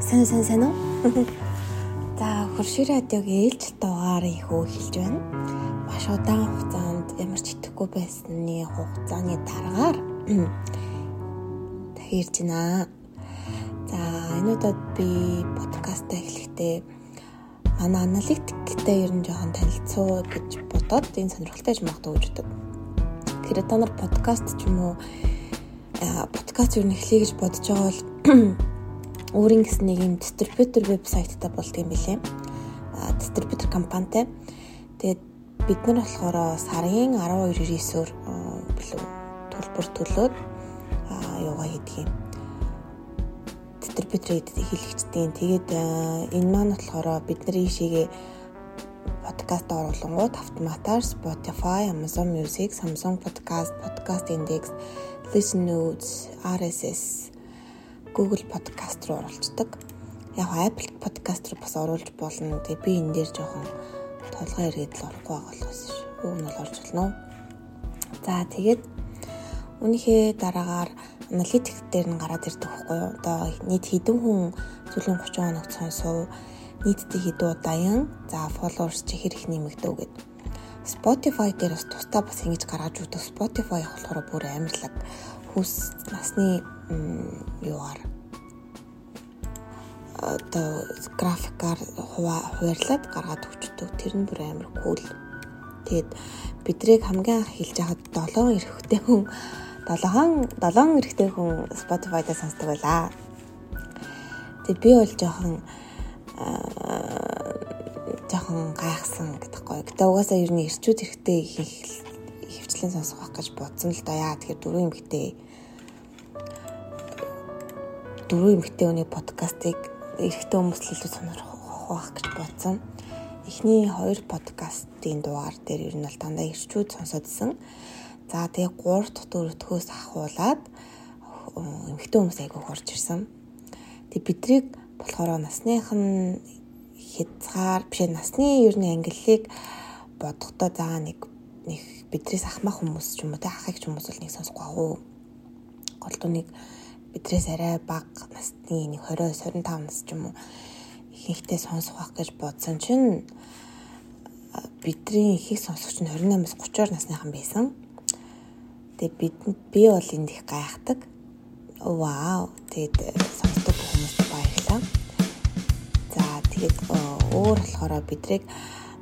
Сайн сайн сайн уу? За хуршир радиог ээлж дугаар ихөө хэлж байна. Маш удаан хугацаанд ямар ч итгэхгүй байсны хугацааны дараагаар дахиж байна. За энэ удаад би подкаст эхлэхдээ манай аналитиктэй ер нь жоохон танилцуу гэж бодоод энэ сонирхолтой ч магадгүй гэж боддог. Тэгэхээр та нар подкаст ч юм уу подкаст ер нь эхлэе гэж бодож байгаа бол өөрийн гэсэн нэг юм дистрибьютор вебсайттай болдго юм билээ. А дистрибьютор компанитай. Тэгээд бид нар болохоор сарын 12-9-оор билүү төлбөр төлөөд юугаа хийдэг юм. Дистрибьютор хийлэгчдийн тэгээд энэ маань болохоор бидний ишигээ подкаст оруулангууд автоматар Spotify, Amazon Music, Samsung Podcast, Podcast Index, Listen Notes, RSS Google Podcast руу оруулцдаг. Яг Apple Podcast руу бас оруулж болно. Тэгээ би энэ дээр жоохон толгой эргээд л орохгүй байгаа болохоос ш. Уг нь бол орж болно. За тэгээд үнийхээ дараагаар аналитик дээр нь гараад ирдэг байхгүй юу? Одоо нийт хэдэн хүн зүйлийн 30 хоногт сонсов. Нийтдээ хэдэн удааyan за followers чи хэр их нэмэгдэв гэдэг. Spotify дээр бас тусдаа бас ингэж гаргаж өгдөг. Spotify болохоор бүр амарлаг хүс насны юугаар одоо графикаар хуваарлаад гаргаад өгчдөг. Тэр нь бүр амар кул. Тэгээд бидрийг хамгийн анх хэлж байхад 7 эрэхтэй хүн 7 7 эрэхтэй хүн Spotify-да сонсдог байлаа. Тэгээд би бол жоохон жоохон гайхсан гэдэггүй. Гэтэ угаасаа ер нь ирчүүд эрэхтэй хийх хөвчлэн сонсох гэж бодсон л да. Яа тэгэхээр дөрөв эмэгтэй дөрөв эмэгтэй хүний подкастыг эрэгтэй хүмүүс л илүү сонирхох гэж бодсон. Эхний хоёр подкастын дугаар дээр ер нь бол дандаа ирчүүд сонсоодсэн. За тэгээ 3 дахь дөрөвдөхөөс ахуулаад эмэгтэй хүмүүс айгүй хурж ирсэн. Тэг бидрийг болохоор насных нь хязгаар биш насны ер нь ангиллыг бодохдоо заа нэг нэг бидрээс ахмах хүмүүс ч юм уу те ахыг ч хүмүүс бол нэг сонсохгүй аа. Голдуу нэг бидрээс арай бага насны нэг 20 25 нас ч юм уу ихэнхдээ сонсох байх гэж бодсон чинь бидний ихийг сонсогч нь 28-аас 30 насныхан байсан. Тэгээ бид би бол энд их гайхдаг. Вау. Тэгээд сонсдог хүмүүст баярлалаа. За тэгээд өөр болохоор бидрийг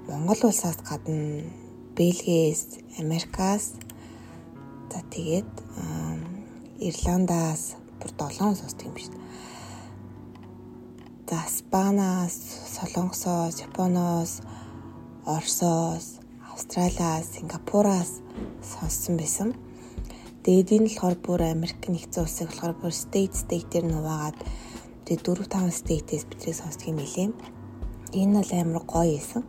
Монгол улсаас гадна Бельгиэс, Америкаас за тэгээд Ирландаас бүр 7 сонсдог юм биш. За Испаниас, Солонгосоос, Японоос, Оросоос, Австралиас, Сингапураас сонссон байсан. Тэгээд энэ болохоор бүр Америк нэгдсэн улсыг болохоор бүр state state дээр нуваагаад тэгээд 4 5 state-ээс бидрийг сонсдог юм билээ. Энэ бол амар гоё байсан.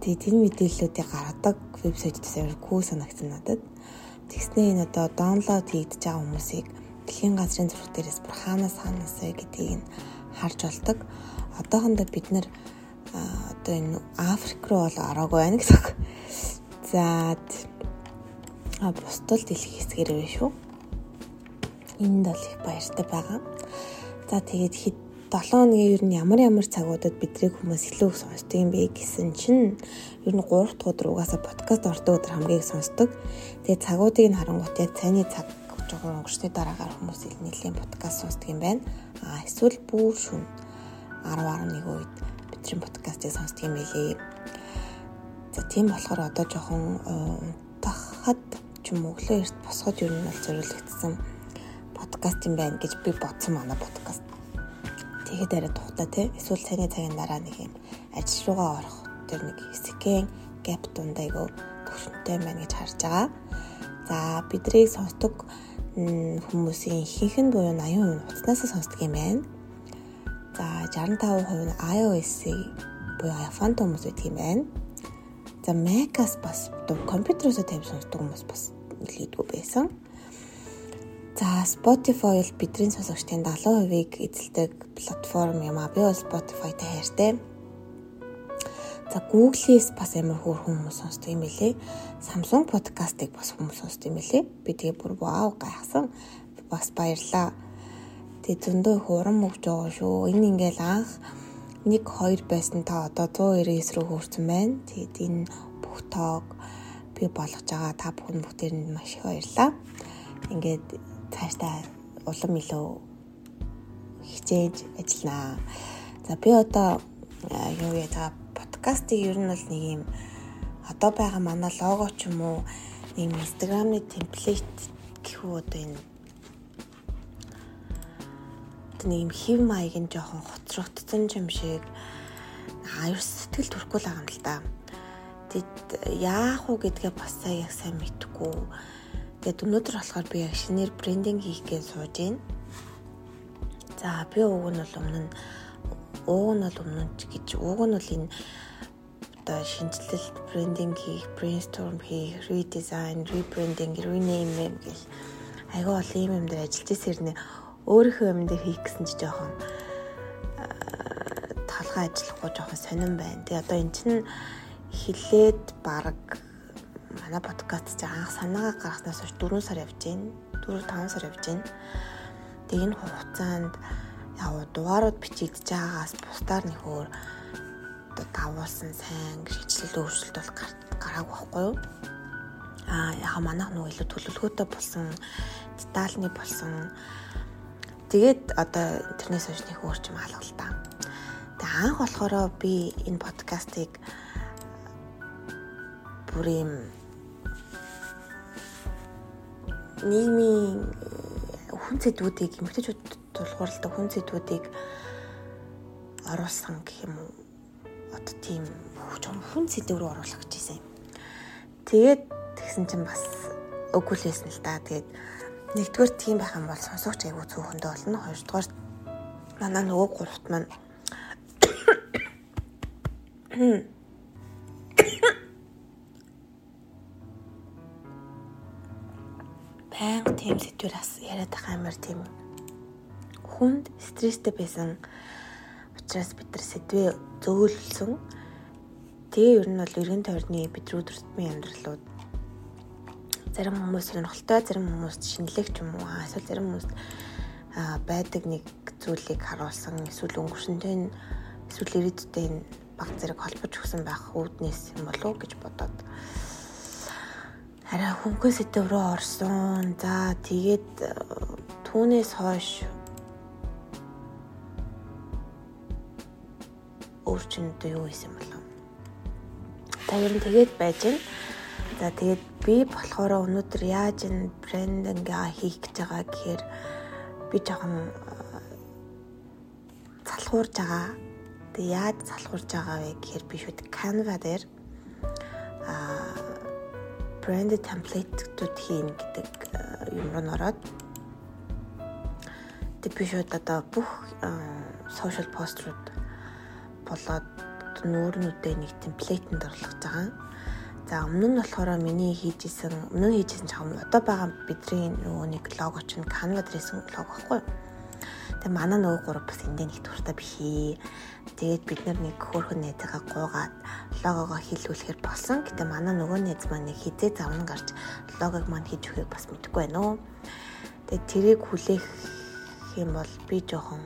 Тэгээд энэ мэдээллүүдийг гаргадаг вебсайтаас амар кул санагдсан надад. Тэгснээ энэ одоо download хийгдэж байгаа хүмүүсийг дэлхийн газрын зураг дээрээс бүр хаанаас хаанаас вэ гэдгийг нь харж болдог. Одоохондоо бид нэр одоо энэ Африк руу бол ороогүй байна гэсэн. За а бусдал дэлхийн хэсгээр байна шүү. Энд бол их баяртай байгаа. За тэгээд хэд 7 хоногийн ер нь ямар ямар цагуудад бидрийг хүмүүс илүү их сонсдог юм бэ гэсэн чинь ер нь 3 дахь өдөр угаасаа подкаст ордог өдөр хамгийн их сонсдог. Тэгээд цагуудыг нь харангуут яг цайны цаг жоохон өнгөрсний дараагаар хүмүүс нэлийн подкаст сонсдог юм байна. А эсвэл бүр шүн 10 11 үед бидний подкастыг сонсдог юм билээ. За тийм болохоор одоо жоохон унтахад ч юм уу өглөө эрт босгож ер нь бол зориулагдсан подкаст юм байна гэж би бодсон манай подкаст. Тэгээд арай тухта тий. Эсвэл цайны цагийн дараа нэг юм ажил руугаа орох тэр нэг хэсгэн гэп дундайгөө төвшөнтэй байна гэж харж байгаа. За бидрийг сонсдог хүмүүсийн ихэнх нь буюу 80% нь утаснаас сонсдог юм байна. За 65% нь iOS-ийг буюу iPhone хүмүүс байдаг юм байна. За Mac-аас бас компьютероос тавьж сонсдог хүмүүс бас нэлээдгүй байсан. За Spotify бол бидний сонсогчдын 70%-ийг эзэлдэг платформ юм а. Би бол Spotify-тай хайртай. За Google-ээс бас амар хөөр хүмүүс сонсдог юм билээ. Samsung podcast-ыг бас хүмүүс сонсдог юм билээ. Би тэгээ бүр вау гайхсан. Бас баярлаа. Тэгээ зөндөө их урам өгч байгаа шүү. Энэ ингээл анх 1 2 байсан та одоо 199 рүү хүрсэн байна. Тэгээд энэ бүх тоог би болгож байгаа та бүхэн бүгдээрэнд маш их баярлалаа. Ингээд цаашдаа улам илүү хичээж ажилланаа. За би одоо юу яа за подкастыг ер нь бол нэг юм одоо байгаа манай лого ч юм уу ийм инстаграмны темплейт гэх үү одоо энэ нэг юм хев маяг нь жоохон хоцрогдсон юм шиг аюул сэтгэл төрөхгүй л байгаа юм л да. Тэгэд яах уу гэдгээ бас сайн яг сайн мэдэхгүй. Тэгээд өнөөдөр болохоор би яг шинээр брендинг хийх гэж сууж байна. За би уг нь бол өмнө нь ууг нь бол өмнө гэж ууг нь бол энэ одоо шинжилэлт брендинг хийх, brainstorm хийх, redesign, rebranding, rename гэх айгаа бол ийм юм дээр ажиллаж ирсэн өөрийнхөө юм дээр хийх гэсэн чи жоохон талхаа ажиллахгүй жоохон сонирн байна. Тэгээ одоо эн чинь хилээд баг манай подкаст чи анх санаагаа гаргаснаас хойш 4 сар явж байна. 4 5 сар явж байна. Тэгээ энэ хугацаанд яг дугаарууд бичигдэж байгаагаас бусдаар одоо давуулсан сайн шийдэл өөрчлөлт бол гараагүй байхгүй юу? Аа яг манайх нөгөө илүү төлөвлөгөөтэй болсон, детальны болсон. Тэгээд одоо интернет хойш нэг өөрчм хаалгалаа. Тэгээ анх болохоор би энэ подкастыг бүр юм нийгмийн хүн зэдвүүдийг эмгтээчүүд тулгуурлалтаа хүн зэдвүүдийг оруулсан гэх юм уу одоо тийм хүн сэдв рүү оруулах гэж байсан юм. Тэгээд тэгсэн чинь бас үгүй л байсан л да. Тэгээд нэгдүгээр тийм байх юм бол сонсогч айгүй цөөхөндөө болно. Хоёрдугаар манай нөгөө гуравт маань байнга тийм сэдвэр бас яриад байгаа юмар тийм хүнд стресстэй байсан учраас бид нар сэдвээ зөөлсөн. Тэгээ ер нь бол эргэн тойрны бидний өдөртмийн амьдралууд зарим хүмүүс сонирхолтой, зарим хүмүүст шинэлэг ч юм уу, эсвэл зарим хүмүүст байдаг нэг зүйлийг харуулсан эсвэл өнгөрсөнтэй эсвэл ирээдүйтэй баг зэрэг холбож өгсөн байх үүднээс юм болов уу гэж бодоод арай хөнгөн сэдв рүү орсон. За тэгээд түүнээс хойш өөрчнөдөө юу хийсэн болов. Та ер нь тэгээд байж гэн. За тэгээд би болохоор өнөөдөр яаж энэ брендинг хийх гэж байгаа гэхээр би жоохон залхуурж байгаа. Тэгээд яаж залхуурж байгаа вэ гэхээр би шүүд Canva дээр а брэнд темплейтүүд хийн гэдэг юм руу ороод тэг би шүүд одоо бүх сошиал пострууд болоод нүүрнүүдээ нэг темплейтэнд орлох байгаа. За өмнө нь болохоор миний хийж исэн өмнө нь хийж исэн чам одоо байгаа бидний нөгөө нэг лого чинь Canva дээрсэн лого байхгүй юу? Тэгээ манай нөгөө гурав бас эндээ нэг туртаа бихий. Тэгээд бид нар нэг хөөрхөн найзаагаа гуугаад логогоо хийлгүүлэхээр болсон. Гэтэ манай нөгөө найз маань нэг хизээ завн гарч логог маань хийж өгөхийг бас мэдэхгүй байна уу. Тэгээд тэрийг хүлээх юм бол би жоохон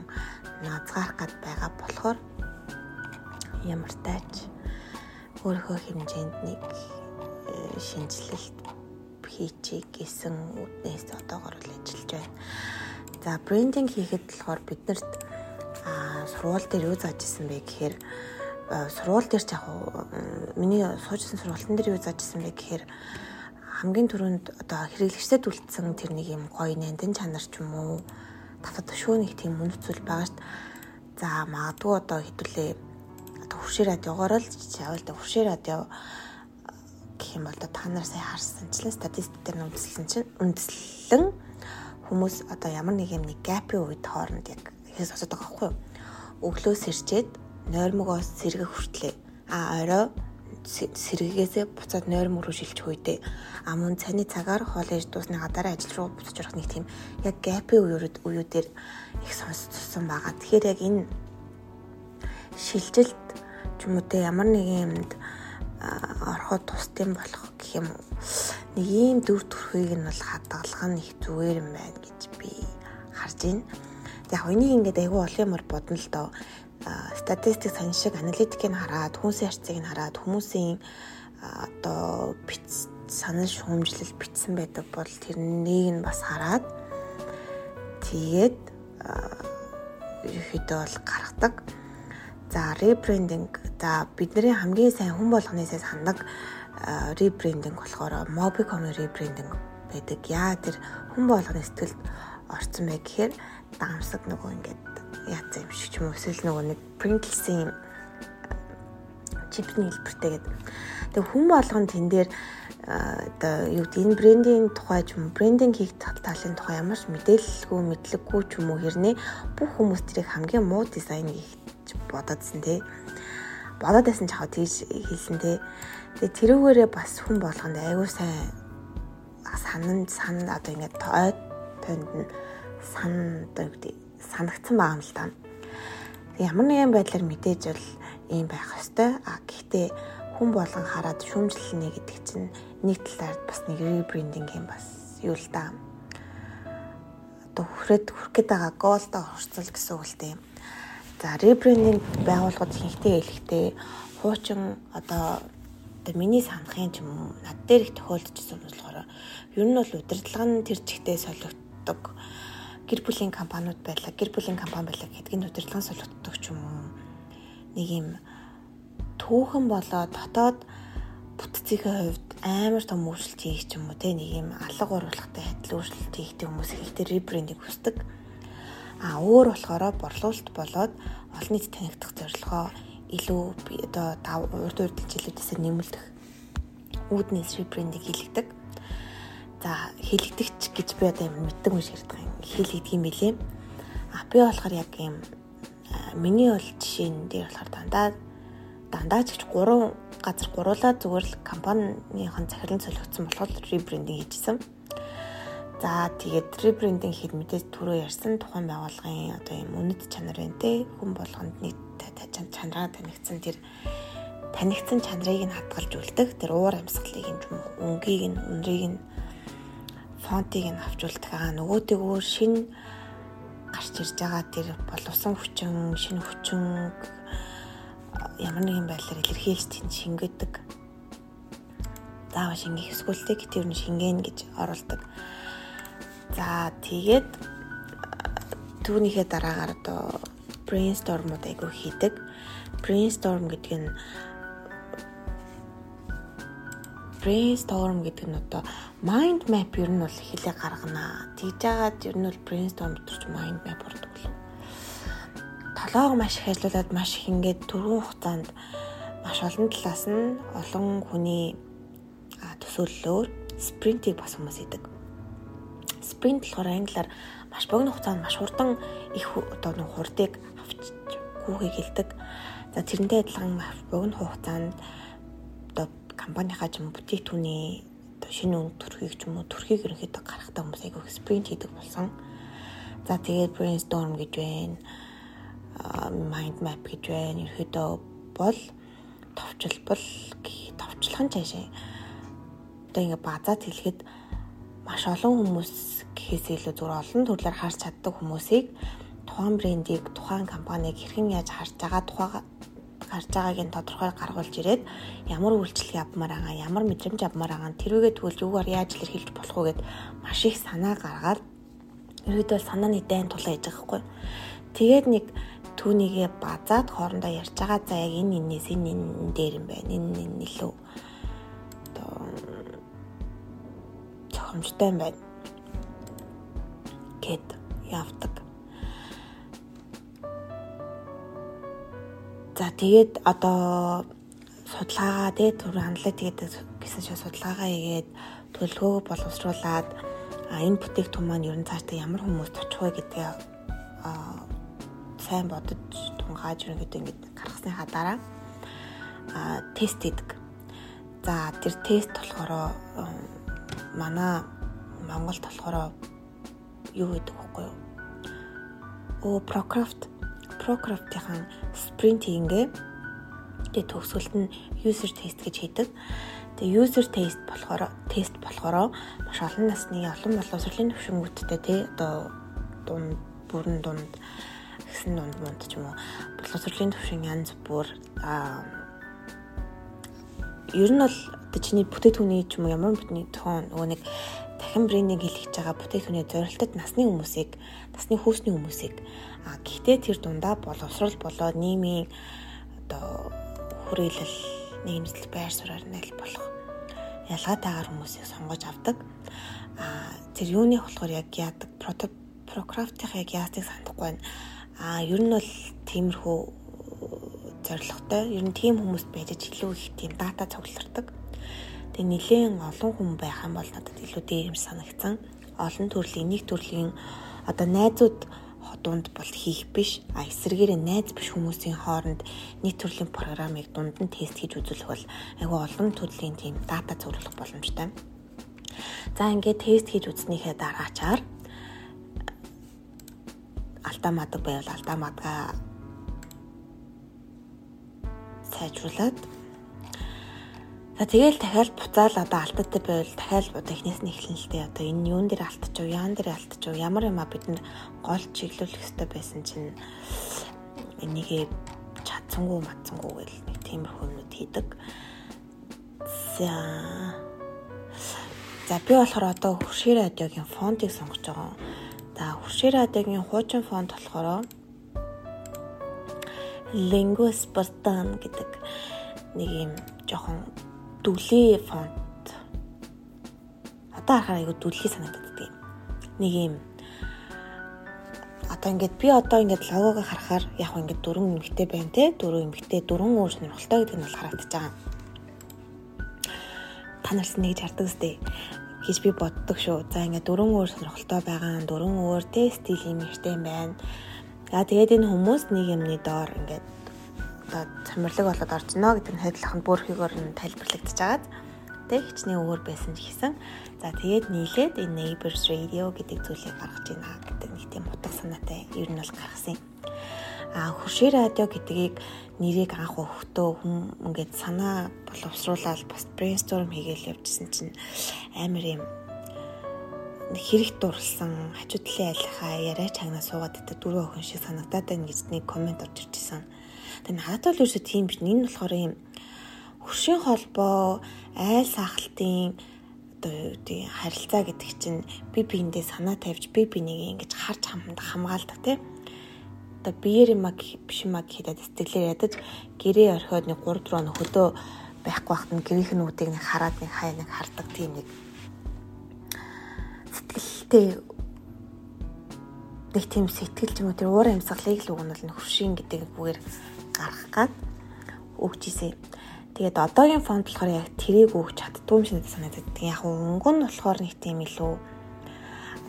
назгаарах гад байгаа болохоор ямар тач өөрийнхөө хэмжээнд нэг э, шинжилэлт хийчих гэсэн үднээс одоогор л ажиллаж байна. За брендинг хийхэд болохоор биднэрт сургууль дээр юу зааж исэн бэ гэхээр сургууль дээр ч яг миний суужсэн сургуулийн дээр юу зааж исэн бэ гэхээр хамгийн түрүүнд одоо хэрэглэгчдэд үлдсэн тэр нэг юм гоё нандин чанар ч юм уу тавтад нэг тийм мөн зүйл байгаа шүү. За магадгүй одоо хэдүүлээ хуршир радиогоор л явал да хуршир радио гэх юм бол та нар сая харсанчлан статистик дээр үндэслэн чинь үндэслэн хүмүүс одоо ямар нэг юм нэг гапын үед хооронд яг ихээс осоод байгаа байхгүй юу? Өглөө сэрчээд нойрмогоос сэргэх хүртлээ. А орой сэргээсээ буцаад нойрмог руу шилжих үедээ а мөн цаны цагаар хоол ээж дуусны гадаараа ажил руу буцаж орох нэг тийм яг гапын үеүүд үеүүдээр их сонссон байгаа. Тэгэхээр яг энэ шилжилт ч юм уу те ямар нэгэн юмд ороход тусдсан болох гэх юм уу. Нэг ийм дүр төрхийг нь бол хадгалах нь их зүгээр юм байна гэж би харж байна. Яг энийг ингээд айгүй олон юмар бодно л доо. Статистик сан шиг аналитикийг хараад, хүмүүсийн харьцааг нь хараад, хүмүүсийн одоо биц санал шүүмжлэл бичсэн байдаг бол тэрнийг нь бас хараад тэгээд ерөөхдөө бол гаргадаг. За ребрендинг за бидний хамгийн сайн хүн болгонысээс хандаг ребрендинг болохоор Mobicom ребрендинг байдаг. Яа тэр хүн болгоны сэтгэлд орсон бай гэхээр даамсаг нөгөө ингээд яац юм шиг ч юм уу эсвэл нөгөө нэг Pringles-ийн чипний хэлбэртэй гэдэг. Тэгээ хүн болгон тэн дээр одоо юу гэдэг энэ брендийн тухай ч юм брендинг хийх талын тухай ямар ч мэдээлэлгүй мэдлэггүй ч юм уу хэрнээ бүх хүмүүс тэрийг хамгийн муу дизайн гэж бодоодсэн тий. Бодоод байсан ч хаа тийж хэлсэн тий. Тэгээ тэрүүгээрээ бас хүн болгонд айгүй сайн санан сан одоо ингээд ойд тойнд нь сан одоо гэдэг санагдсан байгаа юм л та. Ямар нэгэн байдлаар мэдээж бол ийм байх ёстой. А гэхдээ хүн болгон хараад шүүмжлэлнэ гэдэг чинь нэг талаар бас нэг ребрендинг юм бас юу л да. Одоо хүрээд хүрэх гээд байгаа голдо хурцл гэсэн үг л дээ. За ребрендинг байгууллагууд ихэнхдээ хэлэхдээ хуучин одоо одоо миний санахын ч юм уу над дээр их тохиолдчихсон болохоор ер нь бол удирдлага нь тэр чигтээ солигддог гэр бүлийн компаниуд байлаа гэр бүлийн компани байлаа гэдгийг удирдлага солигддог ч юм уу нэг юм түүхэн болоо дотоод бүтцийн хувьд амар том өөрчлөлт хийх ч юм уу те нэг юм алга уурлагтай адил өөрчлөлт хийхтэй хүмүүс ихтэй ребрендинг хүсдэг. А өөр болохоор борлуулалт болоод олон нийт танигдах зорилгоо илүү одоо урд урд жилүүдээс нэмэлдэх үүднээс ребрендинг хийлэгдэг. За хэлэгдэгч гэж би одоо юм мэддэг юм шиг. Хэл гэдэг юм билээ. А би болохоор яг юм миний бол жишээн дээр болохоор дандаа дандаа ч гэж 3 газар гуруулаад зүгээр л компанийн захирлын солигдсон болохоор ребрендинг хийжсэн. За тэгээд ребрендинг хийх мэдээж түрүү ярьсан тухайн байгууллагын одоо юм үнэт чанар байна те хүн болгонд нийт чанараа танигдсан тэр танигдсан чанарыг нь хадгалж үлдэх тэр уур амьсгалыг юм өнгийг нь үнрийг нь фонтыг нь авч үлдэх аа нөгөөтэйгөө шинэ гарч ирж байгаа тэр боловсон хүчин шинэ хүчин ямар нэгэн байдлаар илэрхийлж тэнд шингээдэг. Заавал шингэх эсвэл тэр нь шингэн гэж оруулдаг. За тэгээд түүнийхээ дараагаар одоо brainstorm-ууд айгу хийдэг. Brainstorm гэдэг нь brainstorm гэдэг нь одоо mind map ер нь бол хэлээ гаргана. Тэгж жагаад ер нь бол brainstorm чинь mind map болдог л толоог маш их ажиллуулад маш их ингээд түргэн хугацаанд маш олон талаас нь олон хүний төсөөллөөр спринтийг бас хүмүүс идэг. Спринт болохоор англиар маш богино хугацаанд маш хурдан их одоо нэг хурдыг авч хүүхийг хэлдэг. За тэрнтэй адилхан богино хугацаанд одоо компанийнхаа ч юм бүтээгдэхүүний одоо шинэ үн төрхийг ч юм уу төрхийг ерөнхийдөө гаргахтаа хүмүүс айгүй спринт хийдэг болсон. За тэгээд brainstorm гэж байна mind map гэж байна. Ерөөдөө бол товчлбол товчлох нь цаашаа одоо ингээ базаад хэлэхэд маш олон хүмүүс гэхээс илүү зүгээр олон төрлөөр харж чаддаг хүмүүсийг тухайн брендийг тухайн компанийг хэрхэн яаж харж байгаа тухайга гарч байгааг нь тодорхой гаргуулж ирээд ямар үйлчлэг явмаар байгаа, ямар мэдрэмж авмаар байгаа, тэрүүгээ тэгвэл юугаар яаж илэрхийлж болох вэ гэд маш их санаа гаргаад ерөөдөө санааны дайн тулаа яж байгаа хгүй. Тэгээд нэг түүнийгээ базаад хоорондоо ярьж байгаа за яг энэ энэс энэ энэ дээр юм байна. Энэ энэ илүү одоо цохимжтой юм байна. гэд явдаг. За тэгээд одоо судалгаагаа тий түр хандлаа тэгээд гэсэн шиг судалгаагаа хийгээд төлөвлөгөө боловсруулад энэ бүтээгдэхүүн маань ер нь цаашдаа ямар хүмүүст очих вэ гэдгээ сайн бодож тунгааж ерөнхийдөө ингэж гаргасныхаа дараа тест хийдэг. За тэр тест болохоор манай Монголд болохоор юу гэдэг вэ юу? Оо Procraft Procraft-ийн спринт хийнгээ. Тэгээ төгсгөлт нь user test гэж хийдэг. Тэгээ user test болохоор тест болохоор маш олон насны олон боловсролын төвшнгүүдтэй тий одоо дунд бүрэн дунд гэсэн дунд мунд ч юм уу боловсролын төвшин янз бүр аа ер нь бол одоо чиний бүтээтүний ч юм уу ямар бүтний тоон нөгөө нэг дахин брендинг хийлгэж байгаа бүтээтүний зорилтод насны хүмүүсийг насны хөөсний хүмүүсийг а гэхдээ тэр дундаа боловсрал болоо нийгмийн одоо хүрээлэл нийгэмслэл байр суурь нэл болох ялгаатайгаар хүмүүсийг сонгож авдаг а тэр юуны болохоор яг яадаг прототип прокрафтын яг яатыг санахгүй байна а ер нь бол тиймэрхүү зоригтой. Ер нь тийм хүмүүст байж илүү их тийм дата цуглардаг. Тэгээ нэлээд олон хүн байх юм бол надад илүү дээрм санагцсан. Олон төрлийн нэг төрлийн одоо найзууд дунд бол хийх биш а эсвэргээрээ найз биш хүмүүсийн хооронд нийт төрлийн програмыг дунд нь тест хийж үзүүлэх бол айгүй олон төрлийн тийм дата зөвлөх боломжтой. За ингээд тест хийж үзснийхээ дараачаар алдаамадаг байвал алдаамагаа сайжруулад За тэгэл дахиад буцаал одоо алтад байвал дахиад эхнээс нь эхлэн л дээ одоо энэ юун дээр алтчихв, яан дээр алтчихв, ямар юм а бидэнд гол чиглүүлэх хэрэгтэй байсан чинь энийгээ чадсангүй мацсангүй гэл нэг тиймэрхүү юмнууд хийдэг. За За би болохоор одоо хуршээ радиогийн фонтыг сонгож байгаа. За хуршээ радиогийн хуучин фонт болохоор Lingo Spartan гэдэг нэг юм жоохон дүлээ фонт. Одоо харахаар айгүй дүлхий санагддаг юм. Нэг юм одоо ингээд би одоо ингээд логогоо харахаар яг ингээд дөрвөн эмгтэй байна те дөрвөн эмгтэй дөрвөн өөр сонирхолтой гэдэг нь бол харагдаж байгаа. Та нар нэг жарддаг үстэй гэж би боддог шүү. За ингээд дөрвөн өөр сонирхолтой байгаа, дөрвөн өөр те стил юм ихтэй байна. За тэгээд энэ хүмүүс нэг юмны доор ингээд одоо цамирлаг болоод оржно гэдэг нь хайлтхан бүрхийгээр нь тайлбарлагдж байгаад тэг хичнээн өөр байсан ч гэсэн за тэгээд нийлээд энэ neighbors radio гэдэг зүйлийг гаргаж байна гэдэг нэг тийм утга санаатай ер нь бол гаргасан юм. А хуршийн радио гэдгийг нэрийг анх өгөхдөө хүн ингээд санаа боловсруулаад бас брейнсторм хийгээл явжсэн чинь амар юм хэрэг дурлсан хажуу талын айлхаа яриа чагнаа суугаад байдаг дөрөв охин шиг санагдаад байна гэж нэг комент орж ирчихсэн. Тэгээ надад бол ерөөсөө тийм биш. Энэ болохоор юм хөршийн холбоо, айл сахалтын одоо юу гэдэг харилцаа гэдэг чинь би биендээ санаа тавьж би бинийг ингэж харж хамт хамгаалдаг тийм одоо биеэр маг биш маг хийдэд сэтгэлээр ядаж гэрээ орхиод нэг 3 4 хоног хөдөө байхгүй байхад нь гэрийнх нь үдэг нэг хараад нэг хай нэг хардаг тийм нэг сэтгэлтэй нэг тийм сэтгэл ч юм уу тэр уур амьсгалыг л өгнөл нь хуршийн гэдэг бүгээр гарах гад өгч исэн. Тэгээд одоогийн фонд болохоор яг тэрийг өгч чаддгүй юм шиг санагдаад. Яг өнгө нь болохоор нэг тийм илүү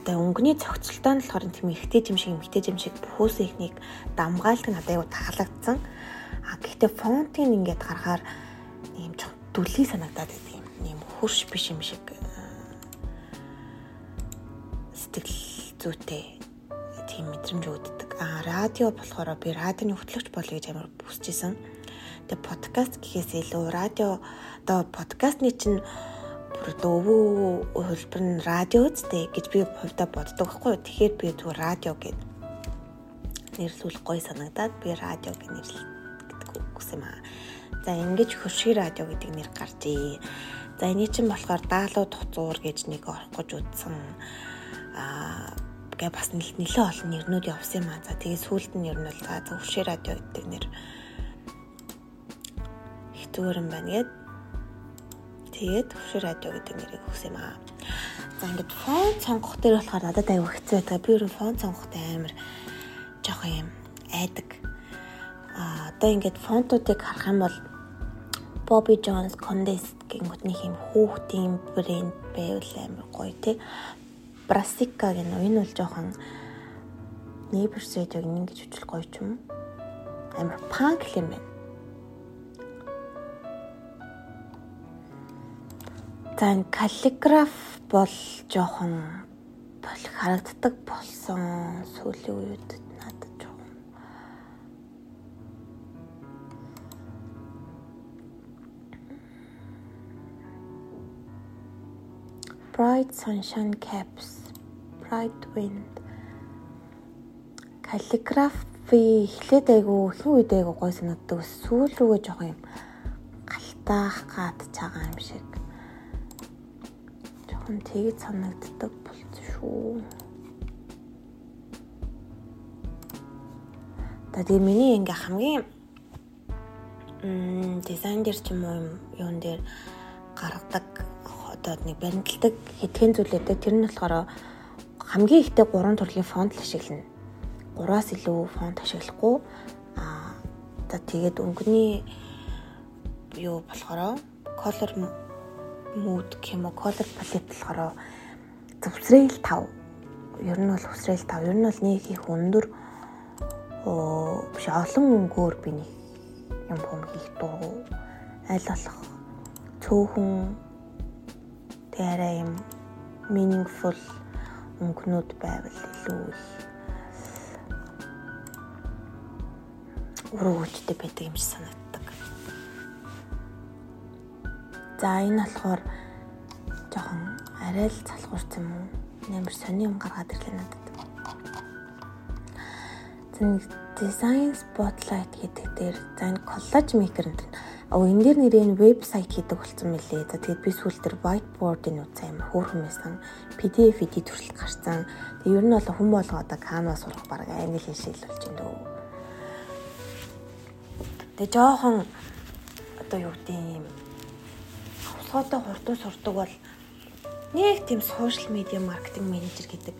одоо өнгөний цогцолтой нь болохоор тийм ихтэй юм шиг эмхтэй юм шиг бүхөөс ихнийг дамгаалт нь одоо яг тахалагдсан. А гэхдээ фонтыг ингээд гарахаар ийм ч дүлхий санагдаад байдаг юм. Ийм хурш биш юм шиг э, сэтгэл зүйтэй тийм мэдрэмж өгддөг. Аа радио болохоор би радионы хөтлөгч болъё гэж амар хүсэжсэн. Тэгээ подкаст гэхээс илүү радио одоо подкастны чинь бүр өвөө хөлбөр нь радио үстэй гэж би хувьдаа боддог байхгүй юу. Тэгэхээр би зөв радио гэд нэрлүүлэх гой санагдаад би радио гэж нэрлэдэг үгс юм аа. За ингэж хөршиг радио гэдэг нэр гарчээ. За энэ чинь болохоор даалуу туцуур гэж нэг орох гэж үзсэн. Аа гэ бас нэлээ олон нэрнүүд явсан юм аа. За тэгээ сүүлд нь ер нь бол за зөвшөө радио гэдэг нэр их зүгээр юм байна гэд. Тэгээд зөвшөө радио гэдэг нэрийг өгсөн юм аа. За ингээд фон сонгох дээр болохоор надад аюу хэцүү байдаг. Би ер нь фон сонгохтой амар жоох юм айдаг. А одоо ингээд фонтуудыг харах юм бол Bobby Jones Condensed гингүүтний хэм хүүхдийн брэнд байвал амар гоё тий. Брасика гэн энэ бол жоохон Neighbors radio-г ингэж хөтлөх гоё ч юм. Амар панк юм байна. За каллиграф бол жоохон бол харагддаг болсон сүүлийн үед надад жоохон Bright Sunshine Caps Pride Wind. Calligraphy эхлээд айгу хэн үед айгу гой санагддаг. Сүүл рүүгээ жоохон юм галтаах гад чагаа юм шиг. Жоохон тэгж санагддаг болц шүү. Тэгээ миний ингээ хамгийн м дизайн дээр ч юм уу юун дээр гаргадаг одоо нэг баримталдаг хэдхэн зүйлээ тэр нь болохоор хамгийн ихтэй 3 төрлийн фонт л ашиглана. 3-аас илүү фонт ашиглахгүй аа за тэгээд өнгөний юу болохоор color mode гэмо color palette болохоор зөвсрээл 5 ер нь бол хүсрээл 5 ер нь бол нэг их өндөр оо биш олон өнгөөр би нэг юм юм хийх дургу аль болох цөөхөн арай юм meaningful өнгөнүүд байвал илүү их уруу хүчтэй байдаг юм шиг санагддаг. За энэ болохоор жоохон арай л залхуурч юм уу? Нэмэр сони юм гаргаад ирлээ надад. Нэг design spotlight гэдэг дээр за энэ collage maker энэ Оо энэ дэр нэрээ вебсайт хийдэг болсон мөлий. За тэгээд би сүүл дээр whiteboard-ын үцээ амар хөөрхөн байсан. PDF эдит төрөлд гарцсан. Тэгээд ер нь бол хүн болго одоо Canva сурах баг англи хэл шилжүүлж байна дөө. Тэгээд жоохон одоо юу гэдэг юм хавсгаатай хурдан сурдаг бол нэг тийм сошиал медиа маркетинг менежер гэдэг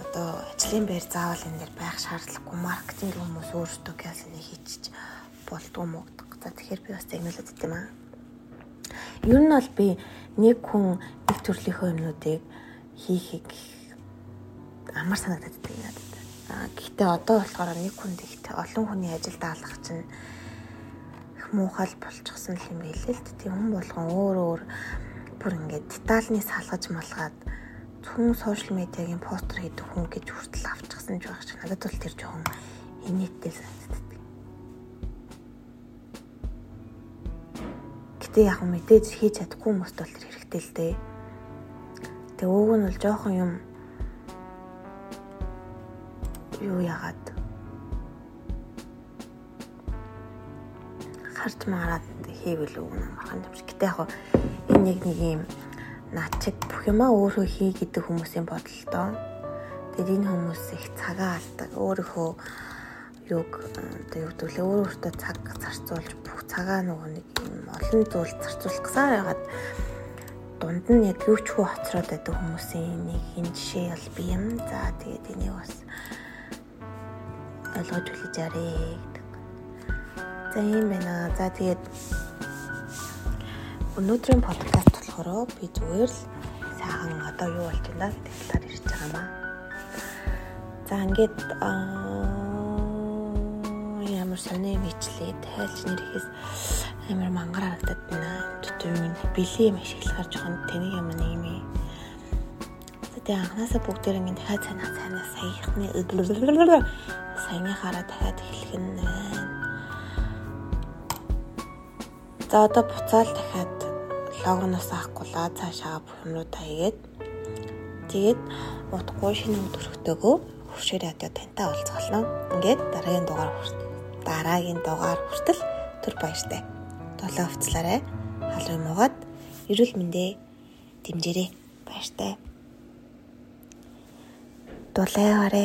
одоо ажлын байр заавал энэ дэр байх шаардлагагүй маркетинг хүмүүс өөрсдөө кэлсэний хийчих болдгоо мөгдөг За тэгэхээр би бас загнуулаад идэм аа. Ер нь бол би нэг хүн нэг төрлийнхөө юмнуудыг хийхийг амар санагдаад байдаг надад. Аа гэхдээ одоо болохоор нэг хүнд ихтэй олон хүний ажил даалгах чинь их муухай болчихсон юм билээ л тийм хүн болгон өөр өөр бүр ингээд детальны салгаж малгаад зөвхөн сошиал медиагийн постэр хийдэг хүн гэж хүртэл авчихсан ч байх шиг надад бол тэр жоохон инээдтэй санагддаг. Гэтэ яг мэдээж хийж чадахгүй хүмүүст бол хэрэгтэй л дээ. Тэгээ ууг нь бол жоохон юм юу яагаад харж мараад хийвэл үг юм ахын юм шиг. Гэтэ яг энэ нэг нэг юм наачиг бүх юмаа өөрөө хий гэдэг хүмүүсийн бодолтой. Тэгээд энэ хүмүүс их цагаа алдаг. Өөрийнхөө юг одоо юу гэвэл өөрөө өөртөө цаг зарцуулж бүх цагаа нөгөө нэг олон зүйл зарцуулах гэсэн байгаад дунд нь яг юу ч хөө хоцроод байдаг хүмүүсийн нэг энэ жишээ бол би юм. За тэгээд энийг бас ойлгож үлээж ярэ гэдэг. За юм байна. За тэгээд өнөөдрийн подкаст болохоор би зүгээр л сайхан одоо юу болж байна гэдэг талаар ярьж байгаа юм аа. За ингээд аа амар сони мэдлээ тайлж нэрхээс амар мангар харагдаад байна. Тутын бэлээ юм ашиглахаар жоохон тэнийг юм нэг юм. Тэгээ анханасаа бүгдээр ингэ дахиад санаа цайнаа саяхны саяныхаараа дахиад эхлэх нь байна. За одоо буцаал дахиад логоноос авахгүйла цаашаа бүх юмруудаа хийгээд тэгээд удахгүй шинэ өдөр өрхтөөгөө хуршир радио тантай уулзгалаа. Ингээд дараагийн дугаар хүрт дараагийн дугаар хүртэл түр баяртай. Долоо хувцлаарай. Халуун муугаад эрүүл мэндэ дэмжээрэй. Баяртай. Дулааваарэ